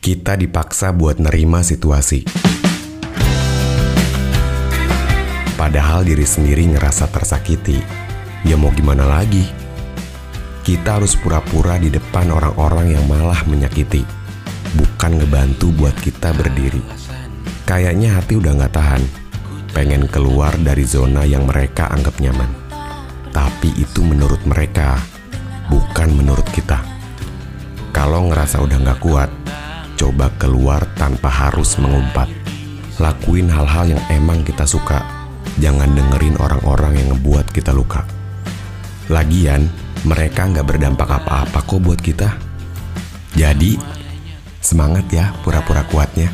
kita dipaksa buat nerima situasi. Padahal diri sendiri ngerasa tersakiti, ya mau gimana lagi? Kita harus pura-pura di depan orang-orang yang malah menyakiti, bukan ngebantu buat kita berdiri. Kayaknya hati udah gak tahan, pengen keluar dari zona yang mereka anggap nyaman. Tapi itu menurut mereka, bukan menurut kita. Kalau ngerasa udah gak kuat, coba keluar tanpa harus mengumpat. Lakuin hal-hal yang emang kita suka. Jangan dengerin orang-orang yang ngebuat kita luka. Lagian, mereka nggak berdampak apa-apa kok buat kita. Jadi, semangat ya pura-pura kuatnya.